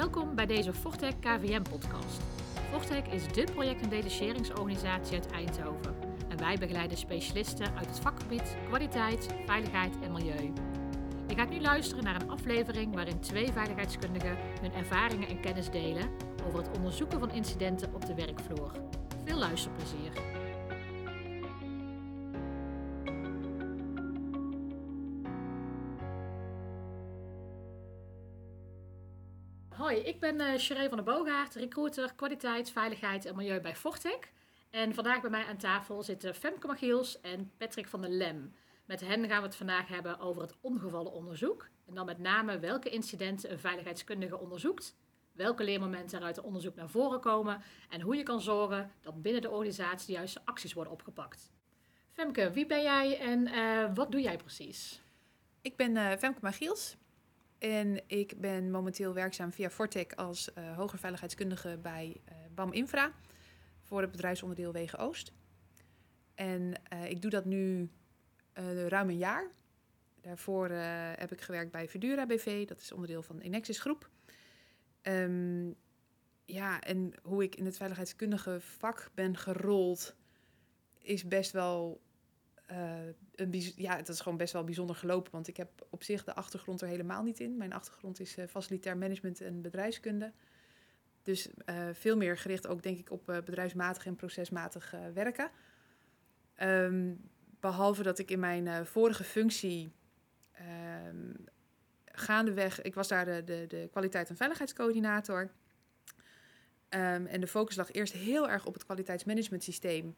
Welkom bij deze Fortec KVM-podcast. Fortec is de project- en detacheringsorganisatie uit Eindhoven. En wij begeleiden specialisten uit het vakgebied kwaliteit, veiligheid en milieu. Je gaat nu luisteren naar een aflevering waarin twee veiligheidskundigen hun ervaringen en kennis delen over het onderzoeken van incidenten op de werkvloer. Veel luisterplezier. Ben uh, Sheree van der Boogaard, recruiter kwaliteit, veiligheid en milieu bij Fortec. En vandaag bij mij aan tafel zitten Femke Magiels en Patrick van der Lem. Met hen gaan we het vandaag hebben over het ongevallenonderzoek. En dan met name welke incidenten een veiligheidskundige onderzoekt, welke leermomenten er uit het onderzoek naar voren komen en hoe je kan zorgen dat binnen de organisatie de juiste acties worden opgepakt. Femke, wie ben jij en uh, wat doe jij precies? Ik ben uh, Femke Magiels en ik ben momenteel werkzaam via Fortec als uh, hoger veiligheidskundige bij BAM Infra voor het bedrijfsonderdeel Wegen Oost. En ik doe dat nu ruim een jaar. Daarvoor heb ik gewerkt bij Verdura BV, dat is onderdeel van de Inexis Groep. Um, ja, en hoe ik in het veiligheidskundige vak ben gerold, is best wel. Uh, een, ja, het is gewoon best wel bijzonder gelopen. Want ik heb op zich de achtergrond er helemaal niet in. Mijn achtergrond is uh, facilitair management en bedrijfskunde. Dus uh, veel meer gericht ook, denk ik, op bedrijfsmatig en procesmatig werken. Um, behalve dat ik in mijn vorige functie um, gaandeweg, ik was daar de, de, de kwaliteit- en veiligheidscoördinator. Um, en de focus lag eerst heel erg op het kwaliteitsmanagement systeem.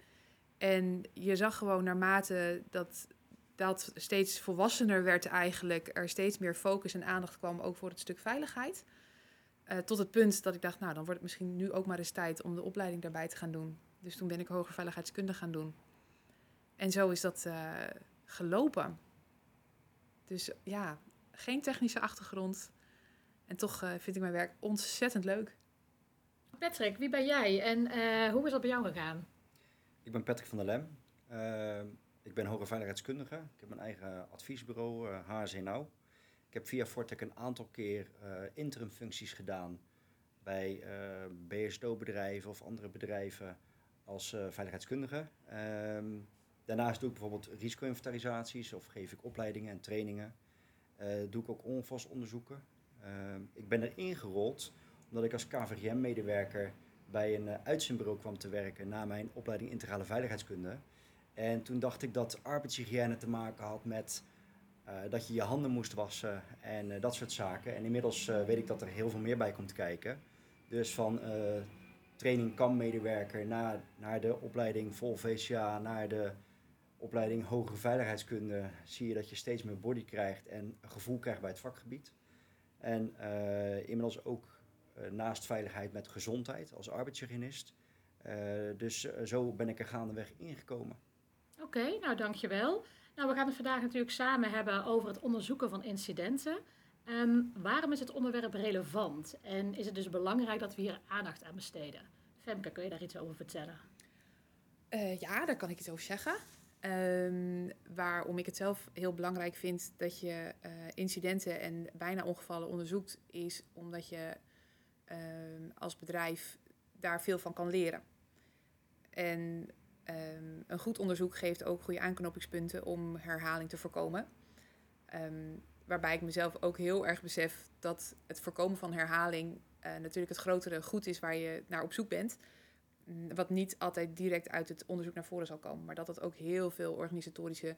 En je zag gewoon naarmate dat dat steeds volwassener werd eigenlijk, er steeds meer focus en aandacht kwam ook voor het stuk veiligheid. Uh, tot het punt dat ik dacht, nou dan wordt het misschien nu ook maar eens tijd om de opleiding daarbij te gaan doen. Dus toen ben ik hoger veiligheidskunde gaan doen. En zo is dat uh, gelopen. Dus ja, geen technische achtergrond. En toch vind ik mijn werk ontzettend leuk. Patrick, wie ben jij en hoe is dat bij jou gegaan? Ik ben Patrick van der Lem. Uh, ik ben hoger veiligheidskundige. Ik heb mijn eigen adviesbureau, HSC Nou. Ik heb via Fortec een aantal keer interim functies gedaan bij BSO-bedrijven of andere bedrijven als veiligheidskundige. Ehm, daarnaast doe ik bijvoorbeeld risico-inventarisaties of geef ik opleidingen en trainingen. Uh, doe ik ook ongevalsonderzoeken. Uh, ik ben er ingerold omdat ik als KVGM-medewerker bij een uh, uitzendbureau kwam te werken na mijn opleiding integrale veiligheidskunde. En toen dacht ik dat arbeidshygiëne te maken had met dat je je handen moest wassen en dat soort zaken. En inmiddels weet ik dat er heel veel meer bij komt kijken. Dus van training kan-medewerker naar, naar de opleiding vol VCA, naar de opleiding hogere veiligheidskunde zie je dat je steeds meer body krijgt en een gevoel krijgt bij het vakgebied. En inmiddels ook naast veiligheid met gezondheid als arbeidshygiënist. Uh, dus zo ben ik er gaandeweg ingekomen. Oké, okay, nou dankjewel. Nou, we gaan het vandaag natuurlijk samen hebben over het onderzoeken van incidenten. Um, waarom is het onderwerp relevant en is het dus belangrijk dat we hier aandacht aan besteden? Femke, kun je daar iets over vertellen? ja, daar kan ik iets over zeggen. Um, waarom ik het zelf heel belangrijk vind dat je uh, incidenten en bijna ongevallen onderzoekt, is omdat je um, als bedrijf daar veel van kan leren. En um, een goed onderzoek geeft ook goede aanknopingspunten om herhaling te voorkomen. waarbij ik mezelf ook heel erg besef dat het voorkomen van herhaling uh, natuurlijk het grotere goed is waar je naar op zoek bent. Mm, wat niet altijd direct uit het onderzoek naar voren zal komen, maar dat dat ook heel veel organisatorische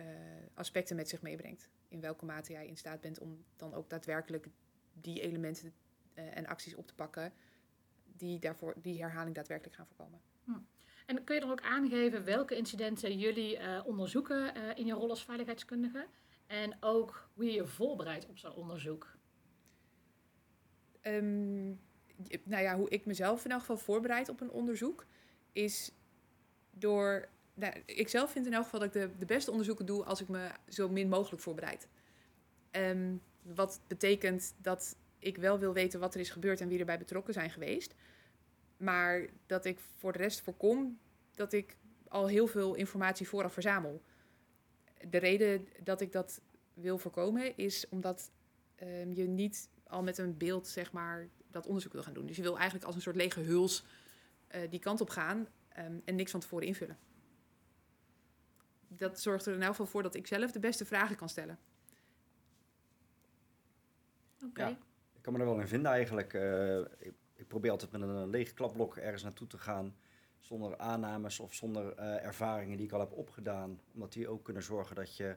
uh, aspecten met zich meebrengt. In welke mate jij in staat bent om dan ook daadwerkelijk die elementen en acties op te pakken die daarvoor die herhaling daadwerkelijk gaan voorkomen. Hm. En kun je dan ook aangeven welke incidenten jullie uh, onderzoeken in je rol als veiligheidskundige en ook hoe je je voorbereidt op zo'n onderzoek? Um, nou ja, hoe ik mezelf in elk geval voorbereid op een onderzoek, is door. Nou, ik zelf vind in elk geval dat ik de, de beste onderzoeken doe als ik me zo min mogelijk voorbereid. Um, wat betekent dat ik wel wil weten wat er is gebeurd en wie erbij betrokken zijn geweest. Maar dat ik voor de rest voorkom dat ik al heel veel informatie vooraf verzamel. De reden dat ik dat wil voorkomen is omdat um, je niet al met een beeld, zeg maar, dat onderzoek wil gaan doen. Dus je wil eigenlijk als een soort lege huls eh, die kant op gaan ehm, en niks van tevoren invullen. Dat zorgt er in elk geval voor dat ik zelf de beste vragen kan stellen. Oké. Ja. Kan me er wel in vinden eigenlijk. Eh, ik, ik probeer altijd met een leeg klapblok ergens naartoe te gaan. Zonder aannames of zonder eh, ervaringen die ik al heb opgedaan. Omdat die ook kunnen zorgen dat je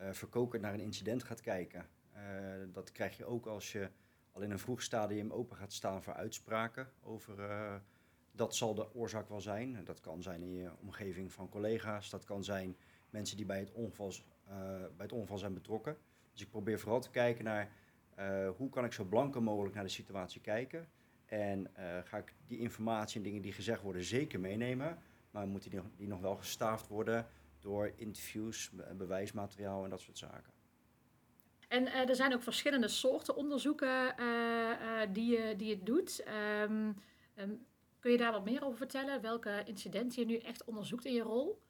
uh, verkokerd naar een incident gaat kijken. Dat krijg je ook als je al in een vroeg stadium open gaat staan voor uitspraken over dat zal de oorzaak wel zijn. Dat kan zijn in je omgeving van collega's, dat kan zijn mensen die bij het ongeval, bij het ongeval zijn betrokken. Dus ik probeer vooral te kijken naar eh, hoe kan ik zo blanco mogelijk naar de situatie kijken. En eh, ga ik die informatie en dingen die gezegd worden zeker meenemen. Maar moeten die, nog- die nog wel gestaafd worden door interviews, be- bewijsmateriaal en dat soort zaken. En eh, er zijn ook verschillende soorten onderzoeken die, je, die je doet. Ehm, ehm, kun je daar wat meer over vertellen? Welke incidenten je nu echt onderzoekt in je rol?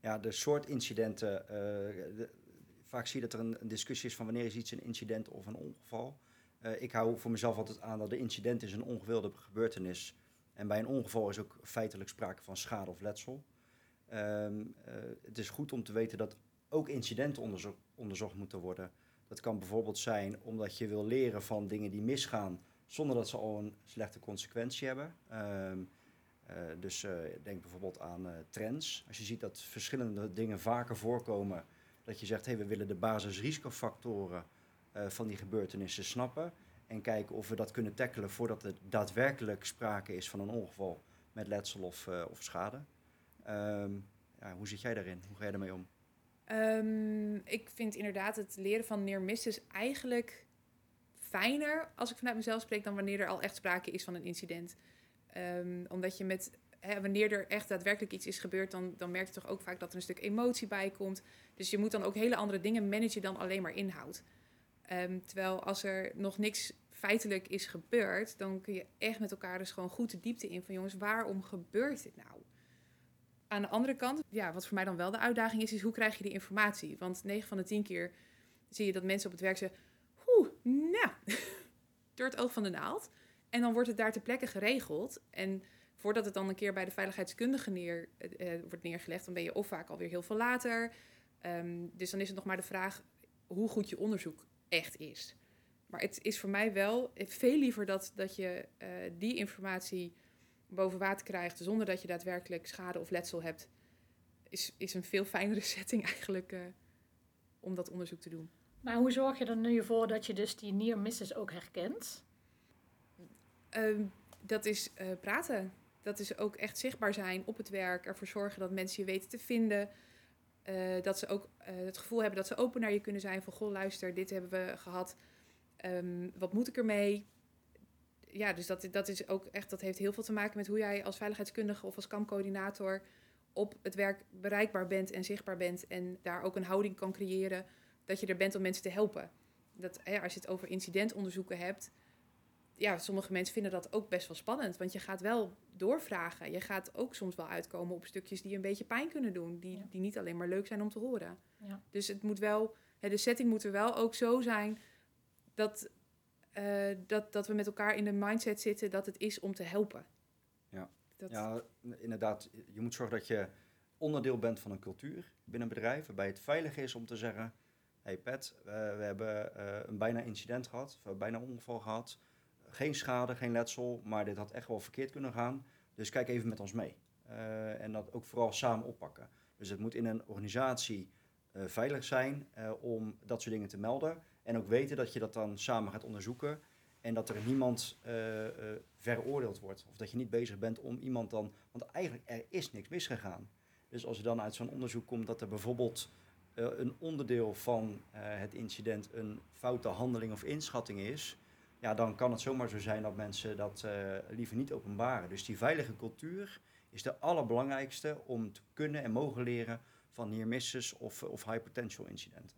Ja, de soort incidenten. de- vaak zie je dat er een, een discussie is van wanneer is iets een incident of een ongeval. Eh, ik hou voor mezelf altijd aan dat de incident is een ongewilde gebeurtenis. En bij een ongeval is ook feitelijk sprake van schade of letsel. Ehm, eh, het is goed om te weten dat ook incidenten onderzo- onderzocht moeten worden. Dat kan bijvoorbeeld zijn omdat je wil leren van dingen die misgaan zonder dat ze al een slechte consequentie hebben. Ehm, eh, dus denk bijvoorbeeld aan trends. Als je ziet dat verschillende dingen vaker voorkomen, dat je zegt, hey, we willen de basisrisicofactoren eh, van die gebeurtenissen snappen en kijken of we dat kunnen tackelen voordat er daadwerkelijk sprake is van een ongeval met letsel of, eh, of schade. Ehm, ja, hoe zit jij daarin? Hoe ga je daarmee om? Ehm, ik vind inderdaad het leren van near misses eigenlijk fijner als ik vanuit mezelf spreek dan wanneer er al echt sprake is van een incident. Ehm, omdat je met, hè, wanneer er echt daadwerkelijk iets is gebeurd, dan, dan merk je toch ook vaak dat er een stuk emotie bij komt. Dus je moet dan ook hele andere dingen managen dan alleen maar inhoud. Ehm, terwijl als er nog niks feitelijk is gebeurd, dan kun je echt met elkaar dus gewoon goed de diepte in van jongens, waarom gebeurt dit nou? Aan de andere kant, ja, wat voor mij dan wel de uitdaging is, is hoe krijg je die informatie? Want 9 van de 10 keer zie je dat mensen op het werk zeggen, oeh, nou, door het oog van de naald. En dan wordt het daar ter plekke geregeld. En voordat het dan een keer bij de veiligheidskundige neer, eh, eh, wordt neergelegd, dan ben je of vaak alweer heel veel later. Ehm, dus dan is het nog maar de vraag hoe goed je onderzoek echt is. Maar het is voor mij wel veel liever dat, dat je eh, die informatie boven water krijgt zonder dat je daadwerkelijk schade of letsel hebt. Is, is een veel fijnere setting eigenlijk eh, om dat onderzoek te doen. Maar hoe zorg je er nu voor dat je dus die near misses ook herkent? Ehm, dat is eh, praten. Dat is ook echt zichtbaar zijn op het werk. Ervoor zorgen dat mensen je weten te vinden. Eh, dat ze ook eh, het gevoel hebben dat ze open naar je kunnen zijn. Van, goh, luister, dit hebben we gehad. Ehm, wat moet ik ermee? Ja, dus dat, dat is ook echt, dat heeft heel veel te maken met hoe jij als veiligheidskundige of als kampcoördinator op het werk bereikbaar bent en zichtbaar bent. En daar ook een houding kan creëren dat je er bent om mensen te helpen. Dat, als je het over incidentonderzoeken hebt, ja, sommige mensen vinden dat ook best wel spannend. Want je gaat wel doorvragen. Je gaat ook soms wel uitkomen op stukjes die een beetje pijn kunnen doen. Die, Ja. die niet alleen maar leuk zijn om te horen. Ja. Dus het moet wel, hè, de setting moet er wel ook zo zijn dat, eh, dat, dat we met elkaar in de mindset zitten dat het is om te helpen. Ja. Dat, Ja, inderdaad. Je moet zorgen dat je onderdeel bent van een cultuur binnen een bedrijf. Waarbij het veilig is om te zeggen... hey Pet, eh, we hebben eh, een bijna incident gehad. Of een bijna ongeval gehad. Geen schade, geen letsel. Maar dit had echt wel verkeerd kunnen gaan. Dus kijk even met ons mee. Eh, en dat ook vooral samen oppakken. Dus het moet in een organisatie eh, veilig zijn eh, om dat soort dingen te melden. En ook weten dat je dat dan samen gaat onderzoeken. En dat er niemand veroordeeld wordt. Of dat je niet bezig bent om iemand dan. Want eigenlijk er is niks misgegaan. Dus als er dan uit zo'n onderzoek komt dat er bijvoorbeeld een onderdeel van het incident een foute handeling of inschatting is. Ja, dan kan het zomaar zo zijn dat mensen dat eh, liever niet openbaren. Dus die veilige cultuur is de allerbelangrijkste om te kunnen en mogen leren van near misses of, of high potential incidenten.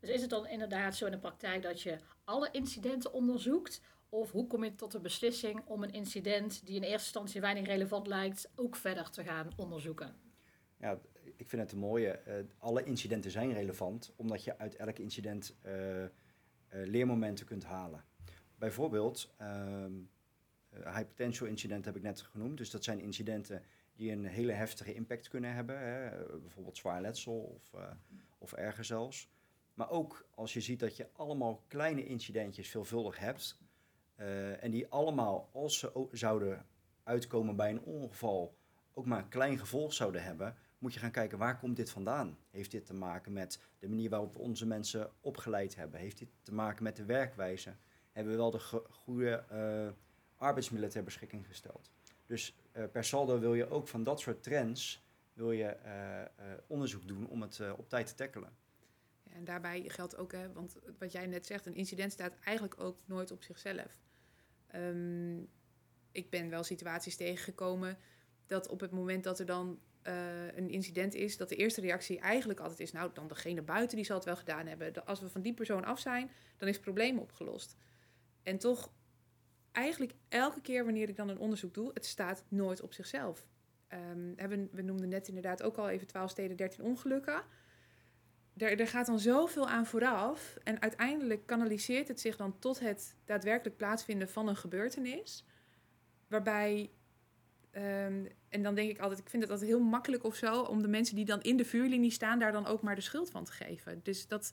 Dus is het dan inderdaad zo in de praktijk dat je alle incidenten onderzoekt? Of hoe kom je tot de beslissing om een incident die in eerste instantie weinig relevant lijkt, ook verder te gaan onderzoeken? Ja, ik vind het een mooie. eh, alle incidenten zijn relevant, omdat je uit elk incident eh, leermomenten kunt halen. Bijvoorbeeld, ehm uh, high potential incident heb ik net genoemd. Dus dat zijn incidenten die een hele heftige impact kunnen hebben. Hè? Bijvoorbeeld zwaar letsel of, uh, of erger zelfs. Maar ook als je ziet dat je allemaal kleine incidentjes veelvuldig hebt. Uh, en die allemaal, als ze zouden uitkomen bij een ongeval, ook maar een klein gevolg zouden hebben, moet je gaan kijken waar komt dit vandaan? Heeft dit te maken met de manier waarop we onze mensen opgeleid hebben? Heeft dit te maken met de werkwijze? Hebben we wel de goede uh, arbeidsmiddelen ter beschikking gesteld? Dus uh, per saldo wil je ook van dat soort trends wil je, uh, onderzoek doen om het op tijd te tackelen. En daarbij geldt ook, hè, want wat jij net zegt, een incident staat eigenlijk ook nooit op zichzelf. Um, ik ben wel situaties tegengekomen dat op het moment dat er dan een incident is, dat de eerste reactie eigenlijk altijd is, nou, dan degene buiten die zal het wel gedaan hebben. Als we van die persoon af zijn, dan is het probleem opgelost. En toch, eigenlijk elke keer wanneer ik dan een onderzoek doe, het staat nooit op zichzelf. Um, we, we noemden net inderdaad ook al even 12 steden, 13 ongelukken. Er, gaat dan zoveel aan vooraf. En uiteindelijk kanaliseert het zich dan tot het daadwerkelijk plaatsvinden van een gebeurtenis. Waarbij Um, en dan denk ik altijd, ik vind het altijd heel makkelijk of zo om de mensen die dan in de vuurlinie staan, daar dan ook maar de schuld van te geven. Dus dat,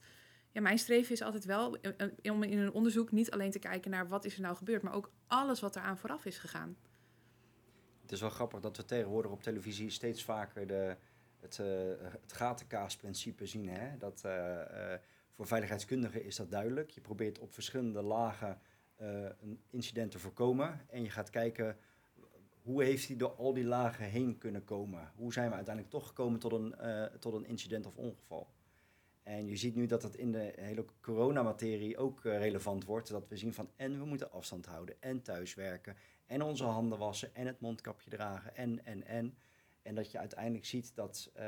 ja, mijn streven is altijd wel om in een onderzoek niet alleen te kijken naar wat is er nou gebeurd, maar ook alles wat eraan vooraf is gegaan. Het is wel grappig dat we tegenwoordig op televisie steeds vaker de, het, uh, het gatenkaasprincipe zien. Hè? Dat, voor veiligheidskundigen is dat duidelijk. Je probeert op verschillende lagen een incident te voorkomen en je gaat kijken hoe heeft hij door al die lagen heen kunnen komen? Hoe zijn we uiteindelijk toch gekomen tot een, tot een incident of ongeval? En je ziet nu dat het in de hele coronamaterie ook uh, relevant wordt. Dat we zien van en we moeten afstand houden en thuiswerken en onze handen wassen en het mondkapje dragen en, en, en. En dat je uiteindelijk ziet dat uh,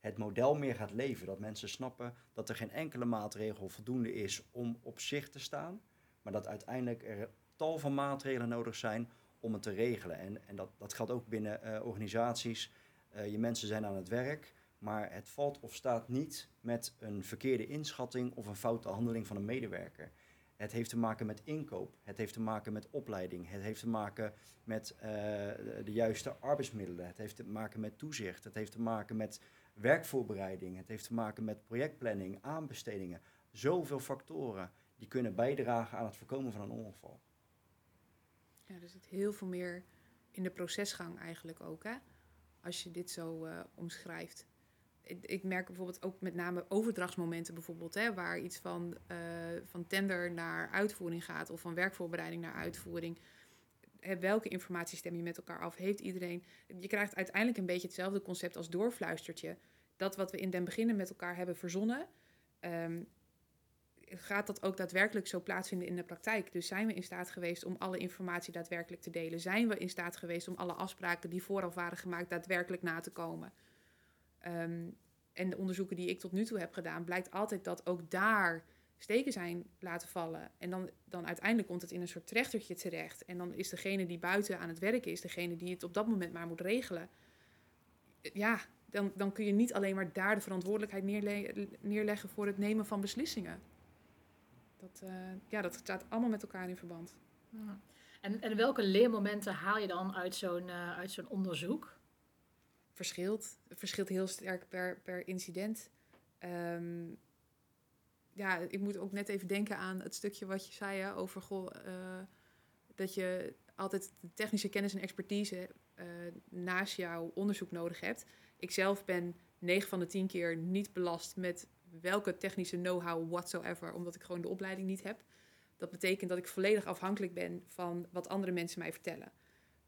het model meer gaat leven. Dat mensen snappen dat er geen enkele maatregel voldoende is om op zich te staan. Maar dat uiteindelijk er tal van maatregelen nodig zijn om het te regelen. En, en dat, dat geldt ook binnen organisaties. Je mensen zijn aan het werk, maar het valt of staat niet met een verkeerde inschatting of een foute handeling van een medewerker. Het heeft te maken met inkoop, het heeft te maken met opleiding, het heeft te maken met uh, de, juiste arbeidsmiddelen, het heeft te maken met toezicht, het heeft te maken met werkvoorbereiding, het heeft te maken met projectplanning, aanbestedingen. Zoveel factoren die kunnen bijdragen aan het voorkomen van een ongeval. Ja, er zit heel veel meer in de procesgang eigenlijk ook, hè? Als je dit zo uh, omschrijft. Ik, merk bijvoorbeeld ook met name overdrachtsmomenten bijvoorbeeld, hè, waar iets van, uh, van tender naar uitvoering gaat of van werkvoorbereiding naar uitvoering. Hè, welke informatie stem je met elkaar af? Heeft iedereen. Je krijgt uiteindelijk een beetje hetzelfde concept als doorfluistertje. Dat wat we in den beginnen met elkaar hebben verzonnen, um, gaat dat ook daadwerkelijk zo plaatsvinden in de praktijk? Dus zijn we in staat geweest om alle informatie daadwerkelijk te delen? Zijn we in staat geweest om alle afspraken die vooraf waren gemaakt daadwerkelijk na te komen? Um, en de onderzoeken die ik tot nu toe heb gedaan, blijkt altijd dat ook daar steken zijn laten vallen. En dan, dan uiteindelijk komt het in een soort trechtertje terecht. En dan is degene die buiten aan het werken is, degene die het op dat moment maar moet regelen. Ja, dan, dan kun je niet alleen maar daar de verantwoordelijkheid neerle neerleggen voor het nemen van beslissingen dat, uh, ja, dat staat allemaal met elkaar in verband. En, en welke leermomenten haal je dan uit zo'n uh, uit zo'n onderzoek? Verschilt. Het verschilt heel sterk per, per incident. Um, ja, ik moet ook net even denken aan het stukje wat je zei hè, over goh, uh, dat je altijd technische kennis en expertise naast jouw onderzoek nodig hebt. Ik zelf ben 9 van de 10 keer niet belast met welke technische know-how whatsoever, omdat ik gewoon de opleiding niet heb. Dat betekent dat ik volledig afhankelijk ben van wat andere mensen mij vertellen.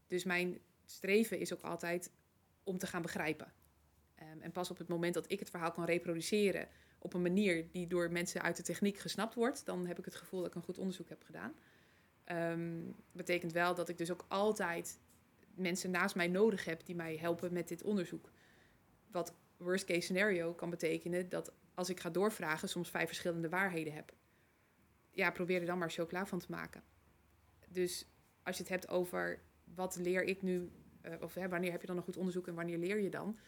Dus mijn streven is ook altijd om te gaan begrijpen. Um, en pas op het moment dat ik het verhaal kan reproduceren op een manier die door mensen uit de techniek gesnapt wordt, dan heb ik het gevoel dat ik een goed onderzoek heb gedaan. Um, betekent wel dat ik dus ook altijd mensen naast mij nodig heb die mij helpen met dit onderzoek. Wat worst case scenario kan betekenen dat als ik ga doorvragen, soms vijf verschillende waarheden heb. Ja, probeer er dan maar chocola van te maken. Dus als je het hebt over wat leer ik nu, uh, of hè, wanneer heb je dan een goed onderzoek en wanneer leer je dan?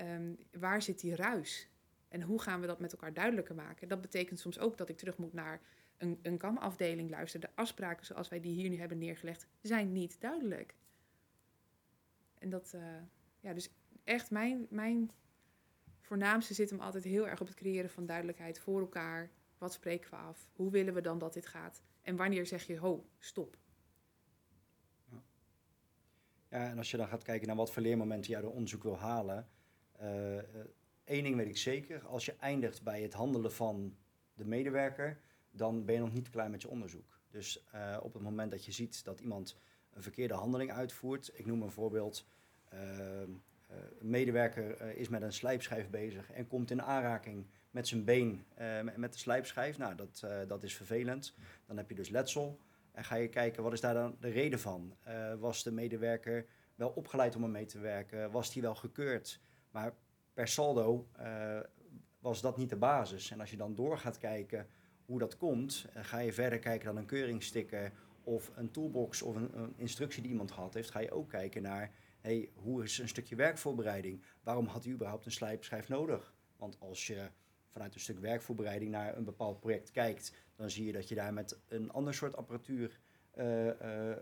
Um, waar zit die ruis? En hoe gaan we dat met elkaar duidelijker maken? Dat betekent soms ook dat ik terug moet naar een, een kamafdeling luisteren. De afspraken zoals wij die hier nu hebben neergelegd, zijn niet duidelijk. En dat, uh, ja, dus echt mijn, mijn voornaamste zit hem altijd heel erg op het creëren van duidelijkheid voor elkaar. Wat spreken we af? Hoe willen we dan dat dit gaat? En wanneer zeg je, ho, stop? Ja, ja en als je dan gaat kijken naar wat voor leermomenten je uit onderzoek wil halen. Eén ding weet ik zeker, als je eindigt bij het handelen van de medewerker, dan ben je nog niet klaar met je onderzoek. Dus op het moment dat je ziet dat iemand een verkeerde handeling uitvoert, ik noem een voorbeeld, een medewerker is met een slijpschijf bezig en komt in aanraking met zijn been met de slijpschijf. Nou, dat, dat is vervelend. Dan heb je dus letsel. En ga je kijken, wat is daar dan de reden van? was de medewerker wel opgeleid om ermee te werken? Was die wel gekeurd? Maar per saldo uh, was dat niet de basis. En als je dan door gaat kijken hoe dat komt, uh, ga je verder kijken dan een keuringsticker of een toolbox of een, instructie die iemand had heeft, ga je ook kijken naar hey, hoe is een stukje werkvoorbereiding? Waarom had u überhaupt een slijpschijf nodig? Want als je vanuit een stuk werkvoorbereiding naar een bepaald project kijkt, dan zie je dat je daar met een ander soort apparatuur uh,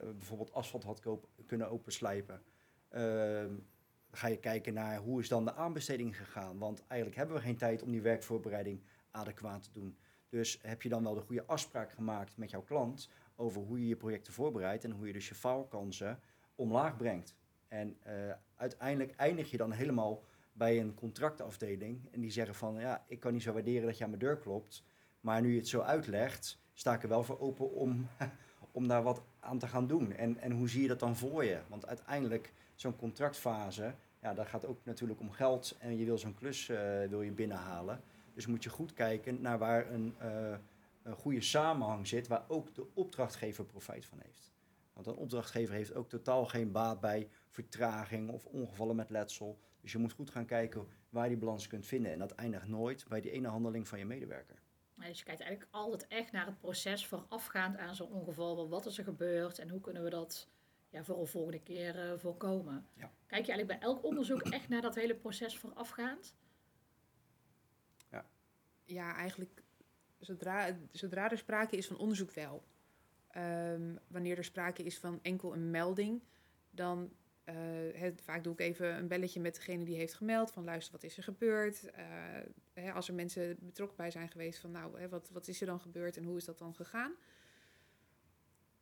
bijvoorbeeld asfalt had kunnen openslijpen. Dan ga je kijken naar hoe is dan de aanbesteding gegaan. Want eigenlijk hebben we geen tijd om die werkvoorbereiding adequaat te doen. Dus heb je dan wel de goede afspraak gemaakt met jouw klant over hoe je je projecten voorbereidt en hoe je dus je faalkansen omlaag brengt. En uh, uiteindelijk eindig je dan helemaal bij een contractafdeling en die zeggen van ja, ik kan niet zo waarderen dat je aan mijn deur klopt, maar nu je het zo uitlegt, sta ik er wel voor open om, om daar wat aan te gaan doen. En, en hoe zie je dat dan voor je? Want uiteindelijk zo'n contractfase, ja, daar gaat ook natuurlijk om geld en je wil zo'n klus uh, wil je binnenhalen. Dus moet je goed kijken naar waar een, uh, een goede samenhang zit, waar ook de opdrachtgever profijt van heeft. Want een opdrachtgever heeft ook totaal geen baat bij vertraging of ongevallen met letsel. Dus je moet goed gaan kijken waar je die balans kunt vinden. En dat eindigt nooit bij die ene handeling van je medewerker. Dus je kijkt eigenlijk altijd echt naar het proces voorafgaand aan zo'n ongeval. Wat is er gebeurd en hoe kunnen we dat ja, voor een volgende keer uh, voorkomen. Ja. Kijk je eigenlijk bij elk onderzoek echt naar dat hele proces voorafgaand? Ja, ja eigenlijk zodra, zodra er sprake is van onderzoek wel. Um, wanneer er sprake is van enkel een melding, dan uh, het, vaak doe ik even een belletje met degene die heeft gemeld. Van luister, wat is er gebeurd? Uh, hè, als er mensen betrokken bij zijn geweest, van nou, hè, wat, wat is er dan gebeurd en hoe is dat dan gegaan?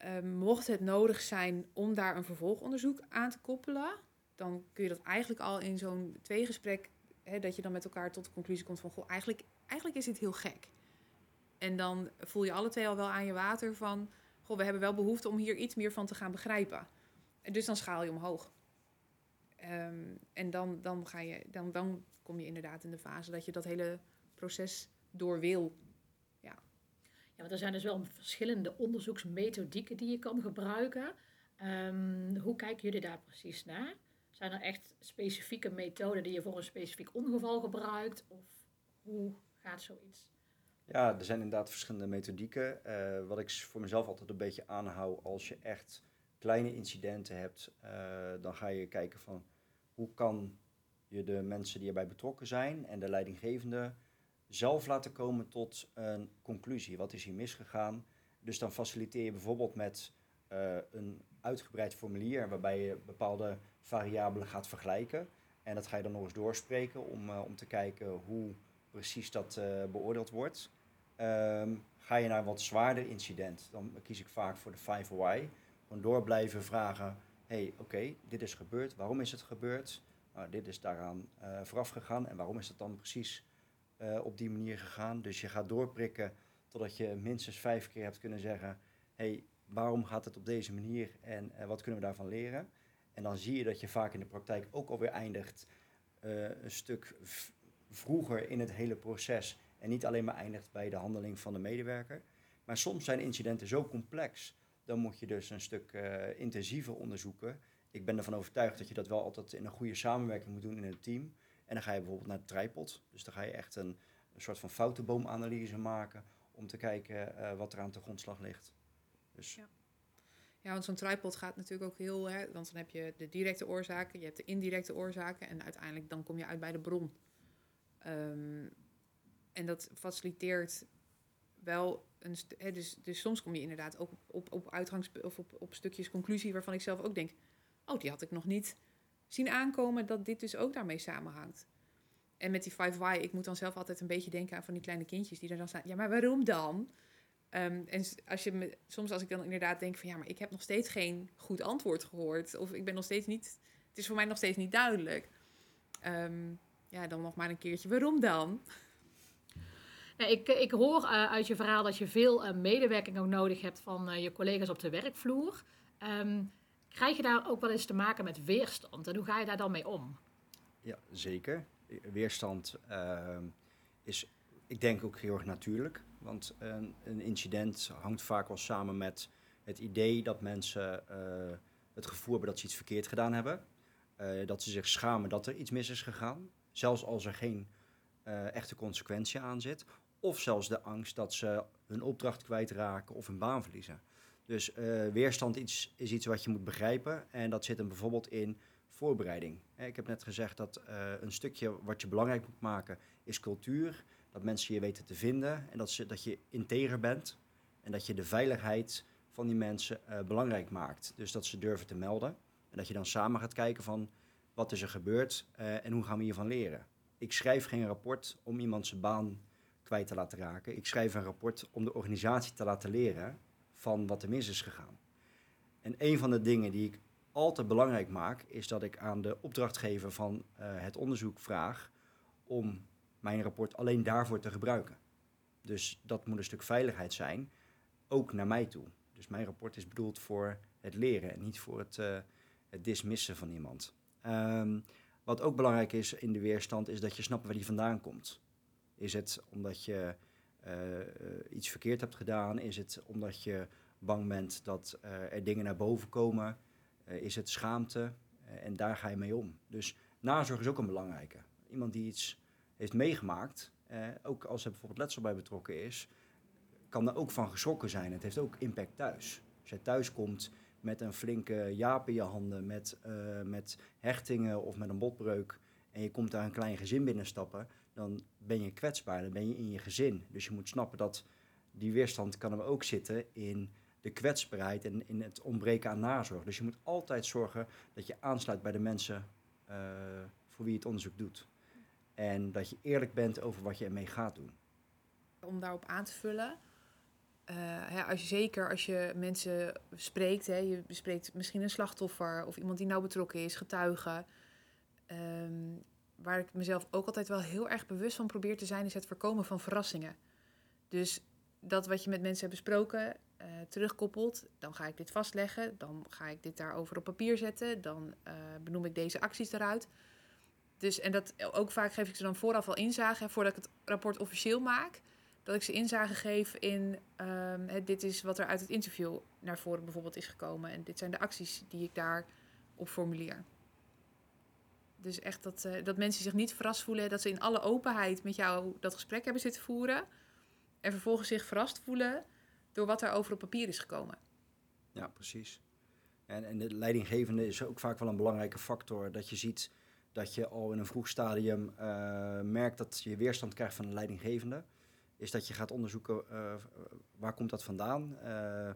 Um, mocht het nodig zijn om daar een vervolgonderzoek aan te koppelen, dan kun je dat eigenlijk al in zo'n tweegesprek, hè, dat je dan met elkaar tot de conclusie komt van, goh, eigenlijk, eigenlijk is dit heel gek. En dan voel je alle twee al wel aan je water van, goh, we hebben wel behoefte om hier iets meer van te gaan begrijpen. En dus dan schaal je omhoog. Um, en dan, dan, ga je, dan, dan kom je inderdaad in de fase dat je dat hele proces door wil want er zijn dus wel verschillende onderzoeksmethodieken die je kan gebruiken. Um, hoe kijken jullie daar precies naar? Zijn er echt specifieke methoden die je voor een specifiek ongeval gebruikt? Of hoe gaat zoiets? Ja, er zijn inderdaad verschillende methodieken. Uh, wat ik voor mezelf altijd een beetje aanhoud, als je echt kleine incidenten hebt, uh, dan ga je kijken van hoe kan je de mensen die erbij betrokken zijn en de leidinggevende zelf laten komen tot een conclusie. Wat is hier misgegaan? Dus dan faciliteer je bijvoorbeeld met uh, een uitgebreid formulier waarbij je bepaalde variabelen gaat vergelijken. En dat ga je dan nog eens doorspreken om, uh, om te kijken hoe precies dat uh, beoordeeld wordt. Um, ga je naar een wat zwaarder incident, dan kies ik vaak voor de 5 why. Gewoon door blijven vragen, hey, oké, dit is gebeurd, waarom is het gebeurd? Nou, dit is daaraan vooraf gegaan en waarom is het dan precies uh, op die manier gegaan. Dus je gaat doorprikken totdat je minstens vijf keer hebt kunnen zeggen: hey, waarom gaat het op deze manier en uh, wat kunnen we daarvan leren? En dan zie je dat je vaak in de praktijk ook alweer eindigt een stuk vroeger in het hele proces en niet alleen maar eindigt bij de handeling van de medewerker. Maar soms zijn incidenten zo complex, dan moet je dus een stuk intensiever onderzoeken. Ik ben ervan overtuigd dat je dat wel altijd in een goede samenwerking moet doen in het team. En dan ga je bijvoorbeeld naar tripod. Dus dan ga je echt een, een soort van foutenboomanalyse maken om te kijken uh, wat er aan de grondslag ligt. Dus. Ja. ja, want zo'n tripod gaat natuurlijk ook heel... Hè, want dan heb je de directe oorzaken, je hebt de indirecte oorzaken... en uiteindelijk dan kom je uit bij de bron. Um, En dat faciliteert wel een. Hè, dus, dus soms kom je inderdaad ook op, op, op uitgangs of op, op stukjes conclusie waarvan ik zelf ook denk: oh, die had ik nog niet zien aankomen dat dit dus ook daarmee samenhangt. En met die 5Y, ik moet dan zelf altijd een beetje denken aan van die kleine kindjes die er dan staan. Ja, maar waarom dan? Ehm, en als je me, soms als ik dan inderdaad denk van ja, maar ik heb nog steeds geen goed antwoord gehoord. Of ik ben nog steeds niet, het is voor mij nog steeds niet duidelijk. Ehm, ja, dan nog maar een keertje, waarom dan? Ja, ik, ik hoor eh, uit je verhaal dat je veel eh, medewerking ook nodig hebt van eh, je collega's op de werkvloer. Ehm, krijg je daar ook wel eens te maken met weerstand en hoe ga je daar dan mee om? Ja, zeker. Weerstand ehm, is, ik denk ook heel erg natuurlijk. Want een, een incident hangt vaak wel samen met het idee dat mensen eh, het gevoel hebben dat ze iets verkeerd gedaan hebben. Eh, dat ze zich schamen dat er iets mis is gegaan. Zelfs als er geen eh, echte consequentie aan zit. Of zelfs de angst dat ze hun opdracht kwijtraken of hun baan verliezen. Dus eh, weerstand iets, is iets wat je moet begrijpen. En dat zit hem bijvoorbeeld in voorbereiding. Ik heb net gezegd dat eh, een stukje wat je belangrijk moet maken is cultuur. Dat mensen je weten te vinden en dat, ze, dat je integer bent. En dat je de veiligheid van die mensen eh, belangrijk maakt. Dus dat ze durven te melden. En dat je dan samen gaat kijken van wat is er gebeurd eh, en hoe gaan we hiervan leren. Ik schrijf geen rapport om iemand zijn baan kwijt te laten raken. Ik schrijf een rapport om de organisatie te laten leren van wat er mis is gegaan. En een van de dingen die ik altijd belangrijk maak, is dat ik aan de opdrachtgever van eh, het onderzoek vraag om mijn rapport alleen daarvoor te gebruiken. Dus dat moet een stuk veiligheid zijn, ook naar mij toe. Dus mijn rapport is bedoeld voor het leren en niet voor het, eh, het dismissen van iemand. Ehm, wat ook belangrijk is in de weerstand, is dat je snapt waar die vandaan komt. Is het omdat je iets verkeerd hebt gedaan? Is het omdat je bang bent dat eh, er dingen naar boven komen? Eh, is het schaamte? Eh, en daar ga je mee om. Dus nazorg is ook een belangrijke. Iemand die iets heeft meegemaakt, eh, ook als er bijvoorbeeld letsel bij betrokken is, kan er ook van geschrokken zijn. Het heeft ook impact thuis. Als jij thuis komt met een flinke jaap in je handen, met, eh, met hechtingen of met een botbreuk, en je komt daar een klein gezin binnenstappen, dan ben je kwetsbaar, dan ben je in je gezin. Dus je moet snappen dat die weerstand kan er ook zitten in de kwetsbaarheid en in het ontbreken aan nazorg. Dus je moet altijd zorgen dat je aansluit bij de mensen eh, voor wie je het onderzoek doet. En dat je eerlijk bent over wat je ermee gaat doen. Om daarop aan te vullen. eh, hè, als je, zeker als je mensen spreekt, hè, je bespreekt misschien een slachtoffer of iemand die nauw betrokken is, getuigen. Ehm, waar ik mezelf ook altijd wel heel erg bewust van probeer te zijn, is het voorkomen van verrassingen. Dus dat wat je met mensen hebt besproken, eh, terugkoppelt, dan ga ik dit vastleggen, dan ga ik dit daarover op papier zetten, dan eh, benoem ik deze acties eruit. Dus, en dat ook vaak geef ik ze dan vooraf al inzage, voordat ik het rapport officieel maak, dat ik ze inzage geef in, ehm, dit is wat er uit het interview naar voren bijvoorbeeld is gekomen en dit zijn de acties die ik daar op formuleer. Dus echt dat, eh, dat mensen zich niet verrast voelen, dat ze in alle openheid met jou dat gesprek hebben zitten voeren. En vervolgens zich verrast voelen door wat er over op papier is gekomen. Ja, precies. En, en de leidinggevende is ook vaak wel een belangrijke factor. Dat je ziet dat je al in een vroeg stadium eh, merkt dat je weerstand krijgt van de leidinggevende. Is dat je gaat onderzoeken eh, waar komt dat vandaan? Eh,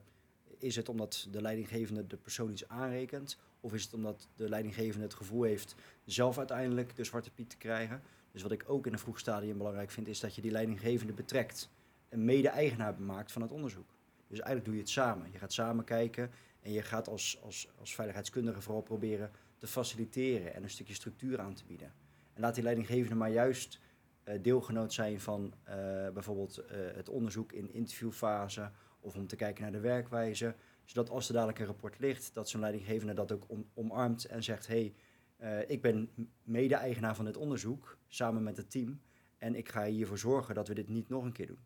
is het omdat de leidinggevende de persoon iets aanrekent? Of is het omdat de leidinggevende het gevoel heeft zelf uiteindelijk de zwarte piet te krijgen? Dus wat ik ook in een vroeg stadium belangrijk vind, is dat je die leidinggevende betrekt. En mede-eigenaar maakt van het onderzoek. Dus eigenlijk doe je het samen. Je gaat samen kijken en je gaat als, als, als veiligheidskundige vooral proberen te faciliteren en een stukje structuur aan te bieden. En laat die leidinggevende maar juist eh, deelgenoot zijn van eh, bijvoorbeeld eh, het onderzoek in interviewfase of om te kijken naar de werkwijze. Zodat als er dadelijk een rapport ligt, dat zo'n leidinggevende dat ook om- omarmt en zegt: hey, eh, ik ben mede-eigenaar van dit onderzoek samen met het team. En ik ga hiervoor zorgen dat we dit niet nog een keer doen.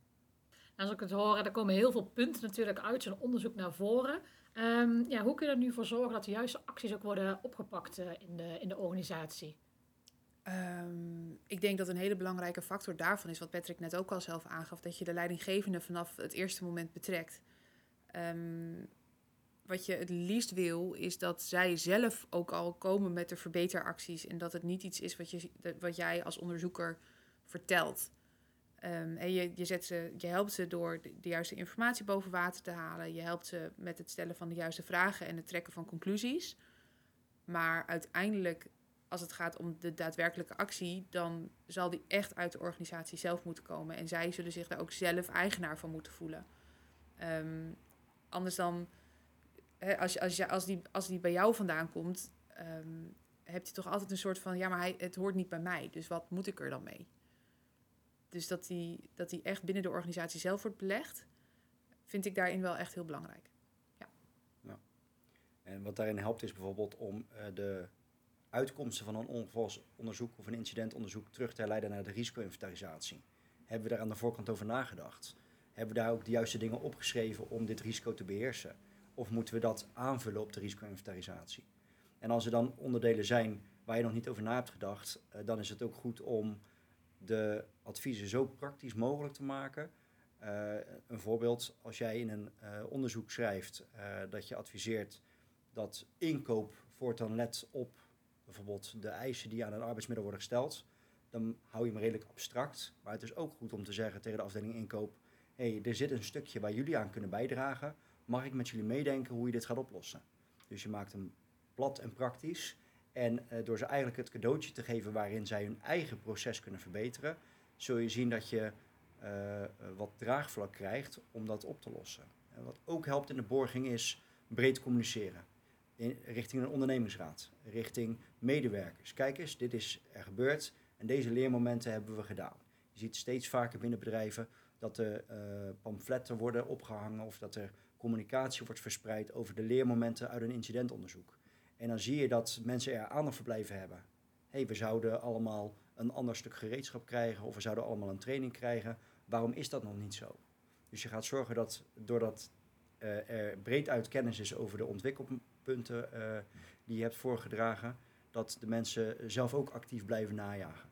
Als ik het hoor, er komen heel veel punten natuurlijk uit zo'n onderzoek naar voren. Ehm, ja, hoe kun je er nu voor zorgen dat de juiste acties ook worden opgepakt eh, in, de, in de organisatie? Ehm, ik denk dat een hele belangrijke factor daarvan is, wat Patrick net ook al zelf aangaf, dat je de leidinggevende vanaf het eerste moment betrekt. Ehm, wat je het liefst wil, is dat zij zelf ook al komen met de verbeteracties en dat het niet iets is wat, je, wat jij als onderzoeker vertelt. Ehm, en je, je, zet ze, je helpt ze door de, de juiste informatie boven water te halen. Je helpt ze met het stellen van de juiste vragen en het trekken van conclusies. Maar uiteindelijk, als het gaat om de daadwerkelijke actie, dan zal die echt uit de organisatie zelf moeten komen. En zij zullen zich daar ook zelf eigenaar van moeten voelen. Ehm, anders dan, hè, als, als, als, die, als die bij jou vandaan komt, ehm, heb je toch altijd een soort van, ja, maar hij, het hoort niet bij mij, dus wat moet ik er dan mee? Dus dat die, dat die echt binnen de organisatie zelf wordt belegd, vind ik daarin wel echt heel belangrijk. En wat daarin helpt is bijvoorbeeld om eh, de uitkomsten van een ongevalsonderzoek of een incidentonderzoek terug te herleiden naar de risico-inventarisatie. Hebben we daar aan de voorkant over nagedacht? Hebben we daar ook de juiste dingen opgeschreven om dit risico te beheersen? Of moeten we dat aanvullen op de risico-inventarisatie? En als er dan onderdelen zijn waar je nog niet over na hebt gedacht, eh, dan is het ook goed om de adviezen zo praktisch mogelijk te maken. Eh, een voorbeeld, als jij in een eh, onderzoek schrijft dat je adviseert dat inkoop voortaan let op bijvoorbeeld de eisen die aan een arbeidsmiddel worden gesteld, dan hou je hem redelijk abstract. Maar het is ook goed om te zeggen tegen de afdeling inkoop, hé, hey, er zit een stukje waar jullie aan kunnen bijdragen. Mag ik met jullie meedenken hoe je dit gaat oplossen? Dus je maakt hem plat en praktisch. En eh, door ze eigenlijk het cadeautje te geven waarin zij hun eigen proces kunnen verbeteren, zul je zien dat je eh, eh, wat draagvlak krijgt om dat op te lossen. En wat ook helpt in de borging is breed communiceren. In, richting een ondernemingsraad, richting medewerkers. Kijk eens, dit is er gebeurd en deze leermomenten hebben we gedaan. Je ziet steeds vaker binnen bedrijven dat er eh, pamfletten worden opgehangen of dat er communicatie wordt verspreid over de leermomenten uit een incidentonderzoek. En dan zie je dat mensen er aandacht voor blijven hebben. Hey, we zouden allemaal een ander stuk gereedschap krijgen of we zouden allemaal een training krijgen. Waarom is dat nog niet zo? Dus je gaat zorgen dat doordat uh, er breed uit kennis is over de ontwikkelpunten uh, die je hebt voorgedragen, dat de mensen zelf ook actief blijven najagen.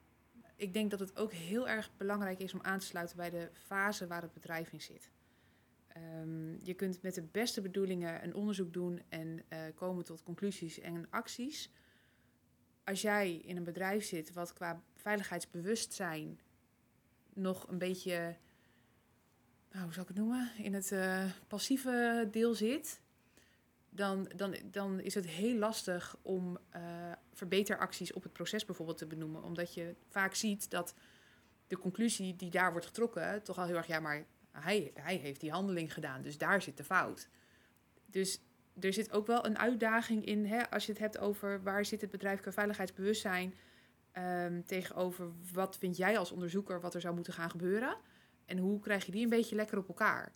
Ik denk dat het ook heel erg belangrijk is om aan te sluiten bij de fase waar het bedrijf in zit. Um, je kunt met de beste bedoelingen een onderzoek doen en uh, komen tot conclusies en acties. Als jij in een bedrijf zit wat qua veiligheidsbewustzijn nog een beetje, nou, hoe zou ik het noemen, in het uh, passieve deel zit, dan, dan, dan is het heel lastig om uh, verbeteracties op het proces bijvoorbeeld te benoemen. Omdat je vaak ziet dat de conclusie die daar wordt getrokken toch al heel erg, ja, maar hij, hij heeft die handeling gedaan, dus daar zit de fout. Dus er zit ook wel een uitdaging in, hè, als je het hebt over waar zit het bedrijf qua veiligheidsbewustzijn um, tegenover wat vind jij als onderzoeker wat er zou moeten gaan gebeuren en hoe krijg je die een beetje lekker op elkaar.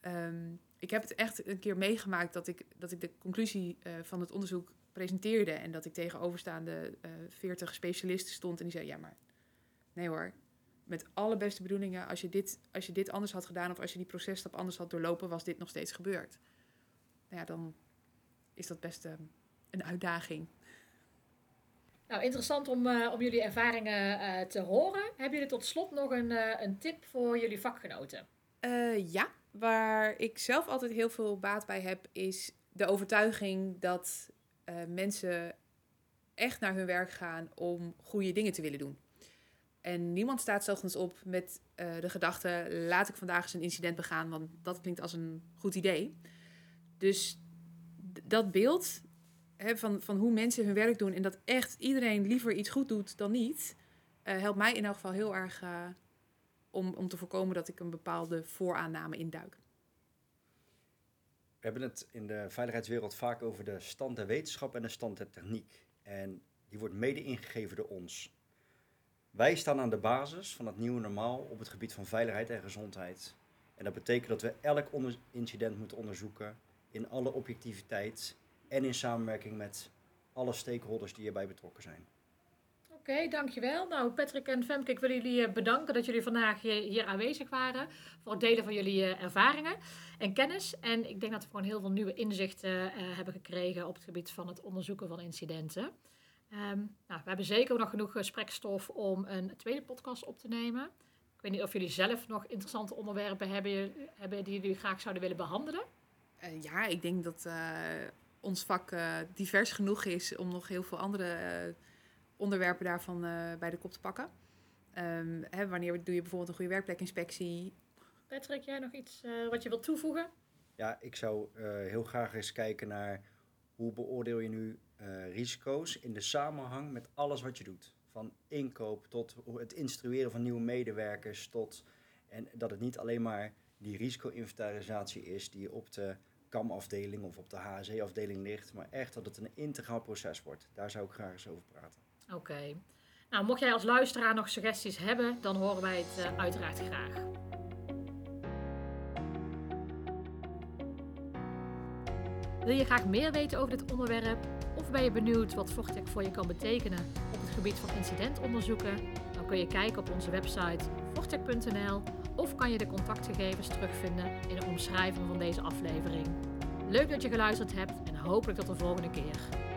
Um, ik heb het echt een keer meegemaakt dat ik, dat ik de conclusie uh, van het onderzoek presenteerde en dat ik tegenoverstaande uh, 40 specialisten stond en die zei ja maar nee hoor, met alle beste bedoelingen, als je, dit, als je dit anders had gedaan of als je die processtap anders had doorlopen, was dit nog steeds gebeurd. Nou ja, dan is dat best uh, een uitdaging. Nou, interessant om, uh, om jullie ervaringen te horen. Hebben jullie tot slot nog een, een tip voor jullie vakgenoten? ja, waar ik zelf altijd heel veel baat bij heb, is de overtuiging dat mensen echt naar hun werk gaan om goede dingen te willen doen. En niemand staat zelfs op met uh, de gedachte: laat ik vandaag eens een incident begaan, want dat klinkt als een goed idee. Dus dat beeld hè, van, van hoe mensen hun werk doen en dat echt iedereen liever iets goed doet dan niet, uh, helpt mij in elk geval heel erg om, om te voorkomen dat ik een bepaalde vooraanname induik. We hebben het in de veiligheidswereld vaak over de stand der wetenschap en de stand der techniek. En die wordt mede ingegeven door ons. Wij staan aan de basis van het nieuwe normaal op het gebied van veiligheid en gezondheid. En dat betekent dat we elk incident moeten onderzoeken in alle objectiviteit en in samenwerking met alle stakeholders die hierbij betrokken zijn. Oké, dankjewel. Nou, Patrick en Femke, ik wil jullie bedanken dat jullie vandaag hier aanwezig waren voor het delen van jullie ervaringen en kennis. En ik denk dat we gewoon heel veel nieuwe inzichten uh, hebben gekregen op het gebied van het onderzoeken van incidenten. Um, nou, we hebben zeker nog genoeg gesprekstof om een tweede podcast op te nemen. Ik weet niet of jullie zelf nog interessante onderwerpen hebben, hebben die jullie graag zouden willen behandelen. Ja, ik denk dat ons vak divers genoeg is om nog heel veel andere onderwerpen daarvan bij de kop te pakken. Ehm, hè, wanneer doe je bijvoorbeeld een goede werkplekinspectie? Patrick, jij nog iets eh, wat je wilt toevoegen? Ja, ik zou eh, heel graag eens kijken naar hoe beoordeel je nu eh, risico's in de samenhang met alles wat je doet. Van inkoop tot het instrueren van nieuwe medewerkers tot... En dat het niet alleen maar die risico-inventarisatie is die op de KAM-afdeling of op de HSE-afdeling ligt, maar echt dat het een integraal proces wordt. Daar zou ik graag eens over praten. Oké. Nou, mocht jij als luisteraar nog suggesties hebben, dan horen wij het eh, uiteraard graag. Wil je graag meer weten over dit onderwerp? Of ben je benieuwd wat Fortec voor je kan betekenen op het gebied van incidentonderzoeken? Dan kun je kijken op onze website fortec.nl of kan je de contactgegevens terugvinden in de omschrijving van deze aflevering. Leuk dat je geluisterd hebt en hopelijk tot de volgende keer.